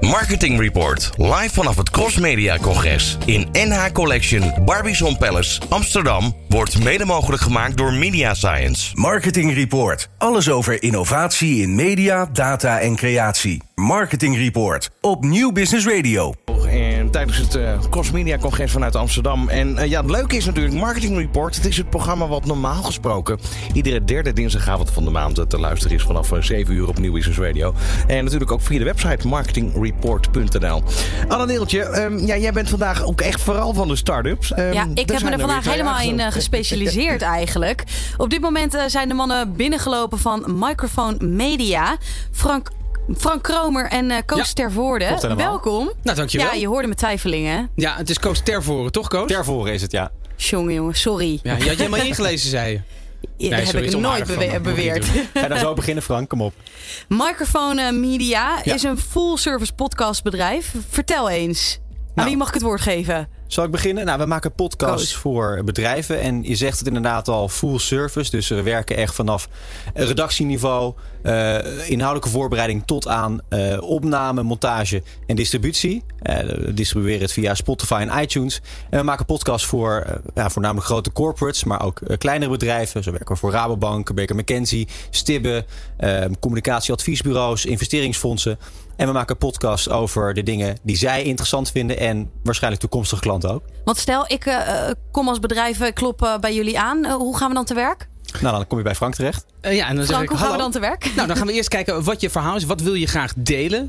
Marketing Report live vanaf het Cross Media Congres in NH Collection Barbizon Palace Amsterdam wordt mede mogelijk gemaakt door Media Science. Marketing Report. Alles over innovatie in media, data en creatie. Marketing Report op Nieuw Business Radio. En tijdens het uh, Cross Media Congres vanuit Amsterdam. En uh, ja, het leuke is natuurlijk Marketing Report. Het is het programma wat normaal gesproken iedere derde dinsdagavond van de maand te luisteren is vanaf 7 uur op Nieuw Business Radio. En natuurlijk ook via de website marketingreport.nl. Anne Deeltje, um, ja, jij bent vandaag ook echt vooral van de start-ups. Um, ja, ik heb me er vandaag helemaal in uh, gespecialiseerd eigenlijk. Op dit moment zijn de mannen binnengelopen van Microphone Media. Frank Frank Kromer en uh, Koos ja, Tervoorde. Welkom. Nou, dankjewel. Ja, je hoorde mijn twijfelingen. Ja, het is Koos Tervoorde, toch Koos? Tervoorde is het, ja. Jongen, jongen, sorry. Ja, je had helemaal ingelezen, zei je. Ja, nee, dat heb ik nooit bewe beweerd. Ga dan zo beginnen, Frank. Kom op. Microphone Media ja. is een full-service podcastbedrijf. Vertel eens. Nou, wie mag ik het woord geven? Zal ik beginnen? Nou, we maken podcasts voor bedrijven. En je zegt het inderdaad al, full service. Dus we werken echt vanaf redactieniveau, uh, inhoudelijke voorbereiding tot aan uh, opname, montage en distributie. Uh, we distribueren het via Spotify en iTunes. En we maken podcasts voor ja, voornamelijk grote corporates, maar ook kleinere bedrijven. Zo werken we voor Rabobank, Baker McKenzie, Stibbe, communicatieadviesbureaus, investeringsfondsen. En we maken podcasts over de dingen die zij interessant vinden en waarschijnlijk toekomstige klanten ook. Want stel, ik uh, kom als bedrijf, klop uh, bij jullie aan. Uh, hoe gaan we dan te werk? Nou, dan kom je bij Frank terecht. Uh, ja, en dan Frank, zeg ik, hoe gaan hallo. we dan te werk? Nou, dan gaan we eerst kijken wat je verhaal is. Wat wil je graag delen?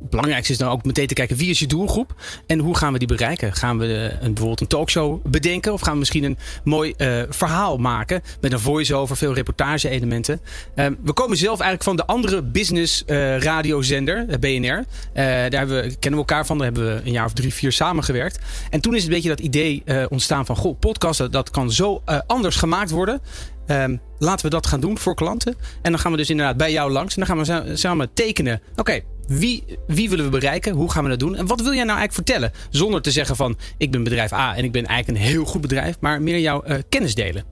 Het belangrijkste is dan ook meteen te kijken wie is je doelgroep en hoe gaan we die bereiken. Gaan we een, bijvoorbeeld een talkshow bedenken of gaan we misschien een mooi uh, verhaal maken met een voice-over, veel reportage-elementen. Uh, we komen zelf eigenlijk van de andere business uh, radiozender, BNR. daar hebben we, kennen we elkaar van, daar hebben we een jaar of drie, vier samengewerkt. En toen is een beetje dat idee ontstaan van, goh, podcasten, dat kan zo anders gemaakt worden. Um, laten we dat gaan doen voor klanten. En dan gaan we dus inderdaad bij jou langs. En dan gaan we samen tekenen. Oké, wie, wie willen we bereiken? Hoe gaan we dat doen? En wat wil jij nou eigenlijk vertellen? Zonder te zeggen van ik ben bedrijf A en ik ben eigenlijk een heel goed bedrijf. Maar meer jouw uh, kennis delen.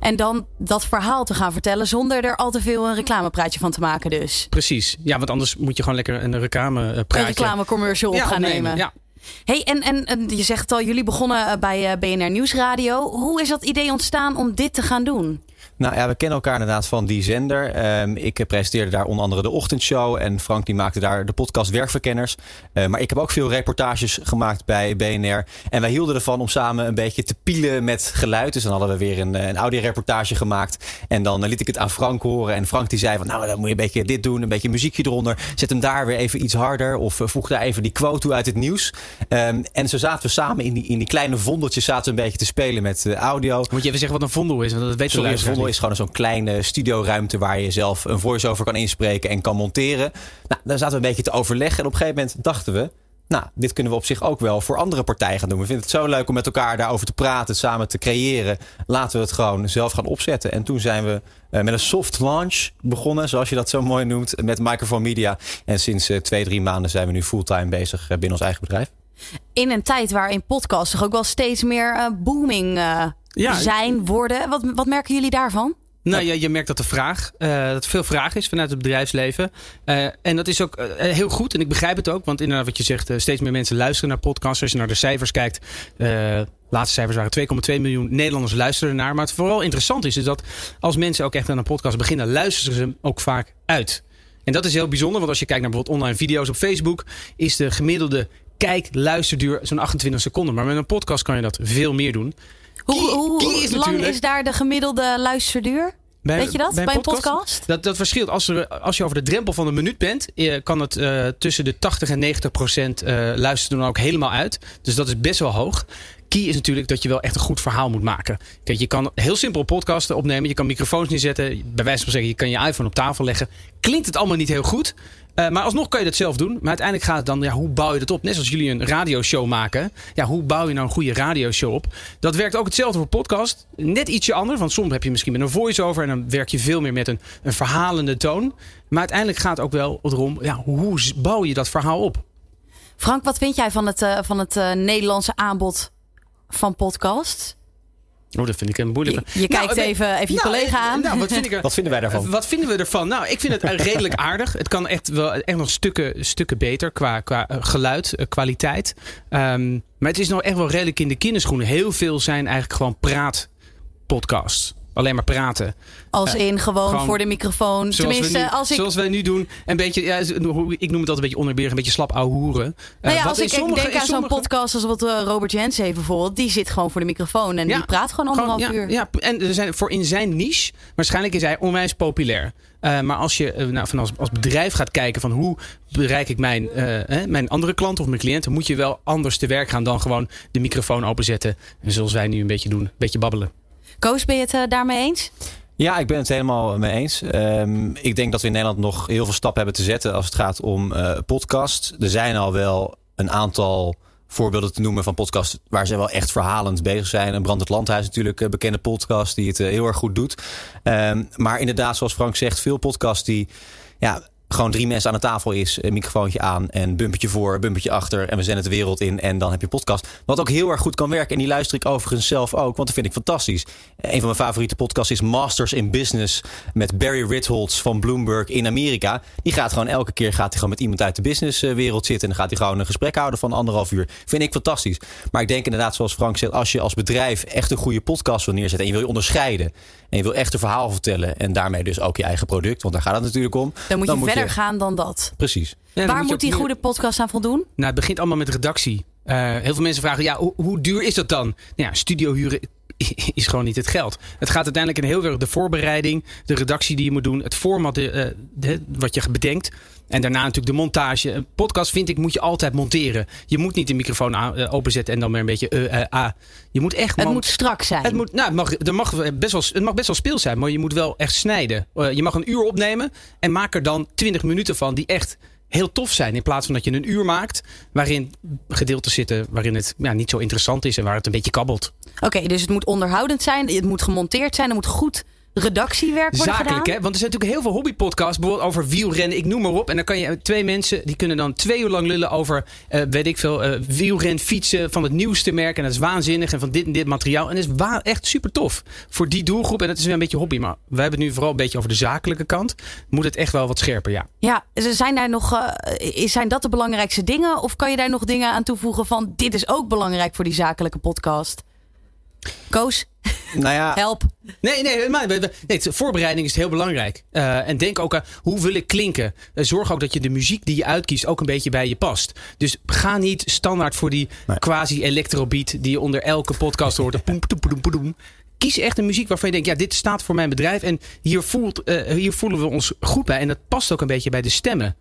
En dan dat verhaal te gaan vertellen zonder er al te veel een reclamepraatje van te maken dus. Precies. Ja, want anders moet je gewoon lekker een reclamepraatje... Een reclamecommercial op ja, gaan opnemen. nemen. Ja. Hey, en, en, en je zegt al, jullie begonnen bij BNR Nieuwsradio. Hoe is dat idee ontstaan om dit te gaan doen? Nou ja, we kennen elkaar inderdaad van die zender. Um, ik presenteerde daar onder andere de ochtendshow. En Frank die maakte daar de podcast Werkverkenners. Uh, maar ik heb ook veel reportages gemaakt bij BNR. En wij hielden ervan om samen een beetje te pielen met geluid. Dus dan hadden we weer een, een audioreportage gemaakt. En dan liet ik het aan Frank horen. En Frank die zei van nou, dan moet je een beetje dit doen. Een beetje muziekje eronder. Zet hem daar weer even iets harder. Of uh, voeg daar even die quote toe uit het nieuws. Um, en zo zaten we samen in die, in die kleine vondeltjes zaten we een beetje te spelen met audio. Moet je even zeggen wat een vondel is? Want dat weet Sorry, vondel is gewoon zo'n kleine studioruimte waar je zelf een voice-over kan inspreken en kan monteren. Nou, daar zaten we een beetje te overleggen. En op een gegeven moment dachten we. Nou, dit kunnen we op zich ook wel voor andere partijen gaan doen. We vinden het zo leuk om met elkaar daarover te praten, samen te creëren. Laten we het gewoon zelf gaan opzetten. En toen zijn we uh, met een soft launch begonnen, zoals je dat zo mooi noemt, met Microphone Media. En sinds uh, twee, drie maanden zijn we nu fulltime bezig uh, binnen ons eigen bedrijf. In een tijd waarin podcasts toch ook wel steeds meer booming ja. zijn, worden. Wat, wat merken jullie daarvan? Nou ja, je merkt dat de vraag, uh, dat er veel vraag is vanuit het bedrijfsleven. Uh, en dat is ook uh, heel goed. En ik begrijp het ook. Want inderdaad, wat je zegt, steeds meer mensen luisteren naar podcasts. Als je naar de cijfers kijkt. laatste cijfers waren 2,2 miljoen Nederlanders luisteren naar. Maar het vooral interessant is, is dat als mensen ook echt aan een podcast beginnen, luisteren ze hem ook vaak uit. En dat is heel bijzonder. Want als je kijkt naar bijvoorbeeld online video's op Facebook, is de gemiddelde kijk-luisterduur zo'n 28 seconden. Maar met een podcast kan je dat veel meer doen. Hoe, hoe is lang is daar de gemiddelde luisterduur? Bij, Weet je dat, bij, bij een podcast? Dat, dat verschilt. Als, er, als je over de drempel van een minuut bent, kan het uh, tussen de 80 en 90 procent uh, luisteren dan ook helemaal uit. Dus dat is best wel hoog. Key is natuurlijk dat je wel echt een goed verhaal moet maken. Kijk, je kan heel simpel podcasten opnemen. Je kan microfoons neerzetten. Bij wijze van zeggen, je kan je iPhone op tafel leggen. Klinkt het allemaal niet heel goed. Uh, maar alsnog kan je dat zelf doen. Maar uiteindelijk gaat het dan, ja, hoe bouw je dat op? Net zoals jullie een radioshow maken. Ja, hoe bouw je nou een goede radioshow op? Dat werkt ook hetzelfde voor podcast. Net ietsje anders. Want soms heb je misschien met een voice-over. En dan werk je veel meer met een, een verhalende toon. Maar uiteindelijk gaat het ook wel erom, ja, hoe bouw je dat verhaal op? Frank, wat vind jij van het, uh, van het uh, Nederlandse aanbod van podcasts? Oh, dat vind ik een moeilijke. Je, je kijkt nou, even, even je nou, collega aan. Nou, wat, vind ik er, wat vinden wij daarvan? Wat vinden we ervan? Nou, ik vind het redelijk aardig. Het kan echt wel echt nog stukken, stukken beter qua, qua geluid, kwaliteit. Um, maar het is nog echt wel redelijk in de kinderschoenen. Heel veel zijn eigenlijk gewoon praatpodcasts alleen maar praten. Als in gewoon, voor de microfoon. Tenminste, nu, als ik... Zoals wij nu doen. Een beetje, ja, ik noem het altijd een beetje onerberig, een beetje slap ouwehoeren. Nou ja, als ik, sommige, denk aan zo'n podcast als wat uh, Robert Jens heeft bijvoorbeeld. Die zit gewoon voor de microfoon en die praat gewoon anderhalf gewoon, uur. Ja, en er zijn, voor in zijn niche, waarschijnlijk is hij onwijs populair. Uh, maar als je uh, nou, van als, als bedrijf gaat kijken van hoe bereik ik mijn, mijn andere klanten of mijn cliënten, moet je wel anders te werk gaan dan gewoon de microfoon openzetten. En zoals wij nu een beetje doen, een beetje babbelen. Koos, ben je het uh, daarmee eens? Ja, ik ben het helemaal mee eens. Um, ik denk dat we in Nederland nog heel veel stappen hebben te zetten als het gaat om uh, podcast. Er zijn al wel een aantal voorbeelden te noemen van podcasts waar ze wel echt verhalend bezig zijn. En Brand het Landhuis natuurlijk, een bekende podcast die het heel erg goed doet. Um, maar inderdaad, zoals Frank zegt, veel podcasts die ja, gewoon drie mensen aan de tafel is, een microfoontje aan en bumpertje voor, bumpertje achter en we zenden de wereld in en dan heb je podcast. Wat ook heel erg goed kan werken en die luister ik overigens zelf ook, want dat vind ik fantastisch. Een van mijn favoriete podcasts is Masters in Business met Barry Ritholtz van Bloomberg in Amerika. Die gaat gewoon elke keer gaat hij gewoon met iemand uit de businesswereld zitten en dan gaat hij gewoon een gesprek houden van anderhalf uur. Vind ik fantastisch. Maar ik denk inderdaad, zoals Frank zegt, als je als bedrijf echt een goede podcast wil neerzetten en je wil je onderscheiden en je wil echt een verhaal vertellen en daarmee dus ook je eigen product, want daar gaat het natuurlijk om. Dan moet je verder gaan dan dat. Precies. Waar moet, die goede podcast aan voldoen? Nou, het begint allemaal met redactie. Uh, heel veel mensen vragen, ja, hoe, hoe duur is dat dan? Nou ja, studio huren is gewoon niet het geld. Het gaat uiteindelijk in heel veel de voorbereiding, de redactie die je moet doen, het format de, uh, de, wat je bedenkt. En daarna natuurlijk de montage. Een podcast vind ik moet je altijd monteren. Je moet niet de microfoon aan, uh, openzetten en dan weer een beetje uh, uh, Je moet echt. Het moet strak zijn. Het moet, nou, het mag, er mag best wel, het mag best wel speel zijn, maar je moet wel echt snijden. je mag een uur opnemen en maak er dan 20 minuten van die echt heel tof zijn. In plaats van dat je een uur maakt waarin gedeelten zitten waarin het ja, niet zo interessant is en waar het een beetje kabbelt. Oké, dus het moet onderhoudend zijn, het moet gemonteerd zijn, het moet goed redactiewerk worden Zakelijk, gedaan? hè? Want er zijn natuurlijk heel veel hobbypodcasts, bijvoorbeeld over wielrennen, ik noem maar op. En dan kan je twee mensen, die kunnen dan twee uur lang lullen over, uh, weet ik veel, uh, wielren, fietsen van het nieuwste merk. En dat is waanzinnig en van dit en dit materiaal. En dat is echt super tof voor die doelgroep. En dat is weer een beetje hobby. Maar wij hebben het nu vooral een beetje over de zakelijke kant. Moet het echt wel wat scherper, ja. Ja, zijn daar nog, uh, zijn dat de belangrijkste dingen? Of kan je daar nog dingen aan toevoegen van, dit is ook belangrijk voor die zakelijke podcast? Koos? Nou ja. Help. Nee, nee, maar, nee, voorbereiding is heel belangrijk. Uh, en denk ook aan hoe wil ik klinken. Uh, zorg ook dat je de muziek die je uitkiest ook een beetje bij je past. Dus ga niet standaard voor die nee. quasi-electrobeat die je onder elke podcast hoort. poem, poem, poem, Kies echt een muziek waarvan je denkt, ja, dit staat voor mijn bedrijf. En hier, voelt, uh, hier voelen we ons goed bij. En dat past ook een beetje bij de stemmen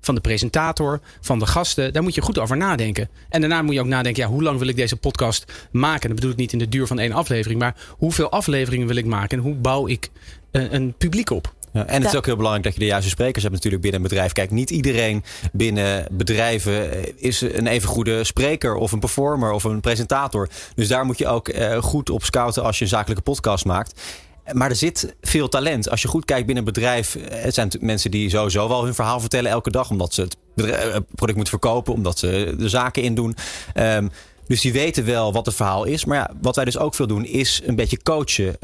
van de presentator, van de gasten. Daar moet je goed over nadenken. En daarna moet je ook nadenken, ja, hoe lang wil ik deze podcast maken? Dat bedoel ik niet in de duur van één aflevering, maar hoeveel afleveringen wil ik maken en hoe bouw ik een, een publiek op? Ja, en het is ook heel belangrijk dat je de juiste sprekers hebt natuurlijk binnen een bedrijf. Kijk, niet iedereen binnen bedrijven is een even goede spreker of een performer of een presentator. Dus daar moet je ook uh, goed op scouten als je een zakelijke podcast maakt. Maar er zit veel talent. Als je goed kijkt binnen een bedrijf. Het zijn mensen die sowieso wel hun verhaal vertellen elke dag. Omdat ze het product moeten verkopen. Omdat ze de zaken in doen. Um, dus die weten wel wat het verhaal is. Maar ja, wat wij dus ook veel doen, is een beetje coachen. Uh,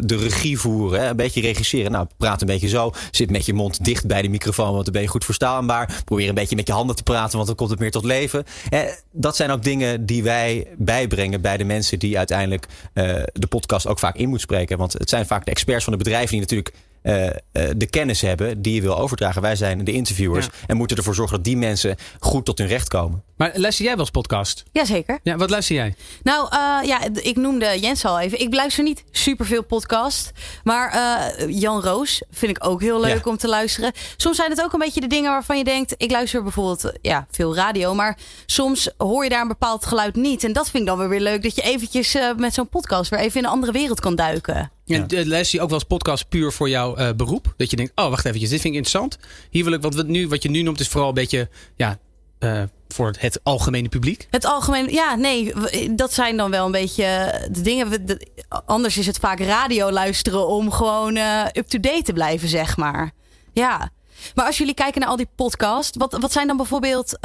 de regie voeren. Hè? Een beetje regisseren. Nou, praat een beetje zo. Zit met je mond dicht bij de microfoon, want dan ben je goed verstaanbaar. Probeer een beetje met je handen te praten, want dan komt het meer tot leven. Eh, dat zijn ook dingen die wij bijbrengen bij de mensen die uiteindelijk uh, de podcast ook vaak in moet spreken. Want het zijn vaak de experts van de bedrijven die natuurlijk uh, uh, de kennis hebben die je wil overdragen. Wij zijn de interviewers ja. en moeten ervoor zorgen dat die mensen goed tot hun recht komen. Maar luister jij wel eens podcast? Jazeker. Ja, wat luister jij? Nou, uh, ja, ik noemde Jens al even. Ik luister niet superveel podcast. Maar Jan Roos vind ik ook heel leuk ja. om te luisteren. Soms zijn het ook een beetje de dingen waarvan je denkt... ik luister bijvoorbeeld ja, veel radio... maar soms hoor je daar een bepaald geluid niet. En dat vind ik dan weer weer leuk... dat je eventjes met zo'n podcast weer even in een andere wereld kan duiken. En ja. luister je ook wel eens podcast puur voor jouw uh, beroep? Dat je denkt, oh wacht even, dit vind ik interessant. Hier wil ik, wat, nu, wat je nu noemt is vooral een beetje ja, uh, voor het, algemene publiek? Het algemene, ja, nee, dat zijn dan wel een beetje de dingen. De, anders is het vaak radio luisteren om gewoon uh, up-to-date te blijven, zeg maar. Ja. Maar als jullie kijken naar al die podcasts, wat, wat zijn dan bijvoorbeeld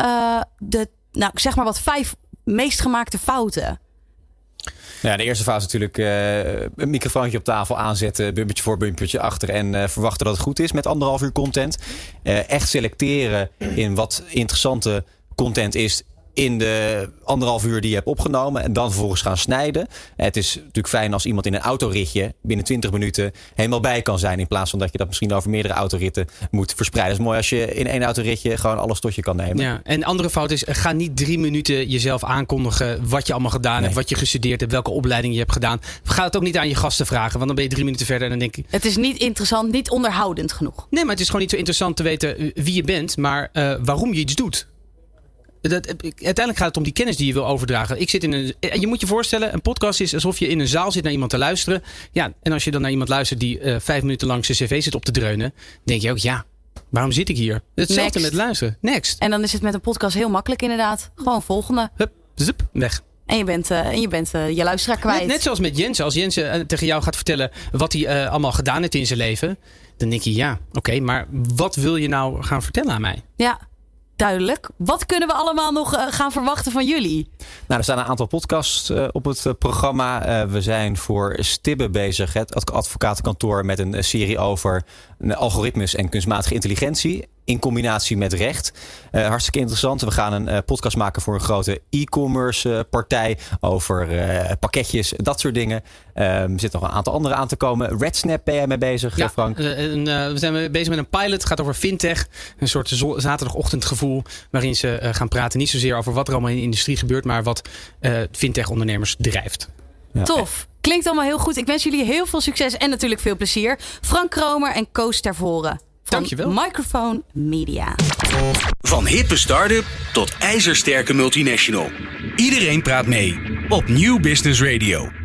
de, nou zeg maar wat vijf meest gemaakte fouten? Ja, de eerste fase natuurlijk uh, een microfoontje op tafel aanzetten, bumpertje voor, bumpertje achter en uh, verwachten dat het goed is met anderhalf uur content. Uh, echt selecteren in wat interessante content is in de anderhalf uur die je hebt opgenomen. En dan vervolgens gaan snijden. Het is natuurlijk fijn als iemand in een autoritje binnen 20 minuten helemaal bij kan zijn. In plaats van dat je dat misschien over meerdere autoritten moet verspreiden. Het is mooi als je in één autoritje gewoon alles tot je kan nemen. Ja, en andere fout is, ga niet drie minuten jezelf aankondigen wat je allemaal gedaan hebt, wat je gestudeerd hebt, welke opleiding je hebt gedaan. Ga het ook niet aan je gasten vragen, want dan ben je drie minuten verder en dan denk ik... Het is niet interessant, niet onderhoudend genoeg. Nee, maar het is gewoon niet zo interessant te weten wie je bent, maar uh, waarom je iets doet. Dat, uiteindelijk gaat het om die kennis die je wil overdragen. Ik zit in een, je moet je voorstellen, een podcast is alsof je in een zaal zit naar iemand te luisteren. Ja, en als je dan naar iemand luistert die uh, vijf minuten lang zijn cv zit op te dreunen, denk je ook, ja, waarom zit ik hier? Hetzelfde met luisteren. Next. En dan is het met een podcast heel makkelijk inderdaad. Gewoon volgende. Hup, zup, weg. En je bent, uh, en je, bent uh, je luisteraar kwijt. Net, net, zoals met Jens. Als Jens tegen jou gaat vertellen wat hij allemaal gedaan heeft in zijn leven. Dan denk je, ja, oké, maar wat wil je nou gaan vertellen aan mij? Ja, duidelijk. Wat kunnen we allemaal nog uh, gaan verwachten van jullie? Nou, er staan een aantal podcasts uh, op het uh, programma. we zijn voor Stibbe bezig, het advocatenkantoor, met een serie over algoritmes en kunstmatige intelligentie in combinatie met recht. Uh, hartstikke interessant. We gaan een uh, podcast maken voor een grote e-commerce uh, partij over pakketjes, dat soort dingen. er zitten nog een aantal andere aan te komen. RedSnap ben jij mee bezig, ja, Frank? we zijn bezig met een pilot. Het gaat over fintech. Een soort zaterdagochtendgevoel waarin ze gaan praten. Niet zozeer over wat er allemaal in de industrie gebeurt, maar wat fintech ondernemers drijft. Ja. Tof. Klinkt allemaal heel goed. Ik wens jullie heel veel succes en natuurlijk veel plezier. Frank Kromer en Koos Tervoren. Dankjewel. Microphone Media. Van hippe start-up tot ijzersterke multinational. Iedereen praat mee op New Business Radio.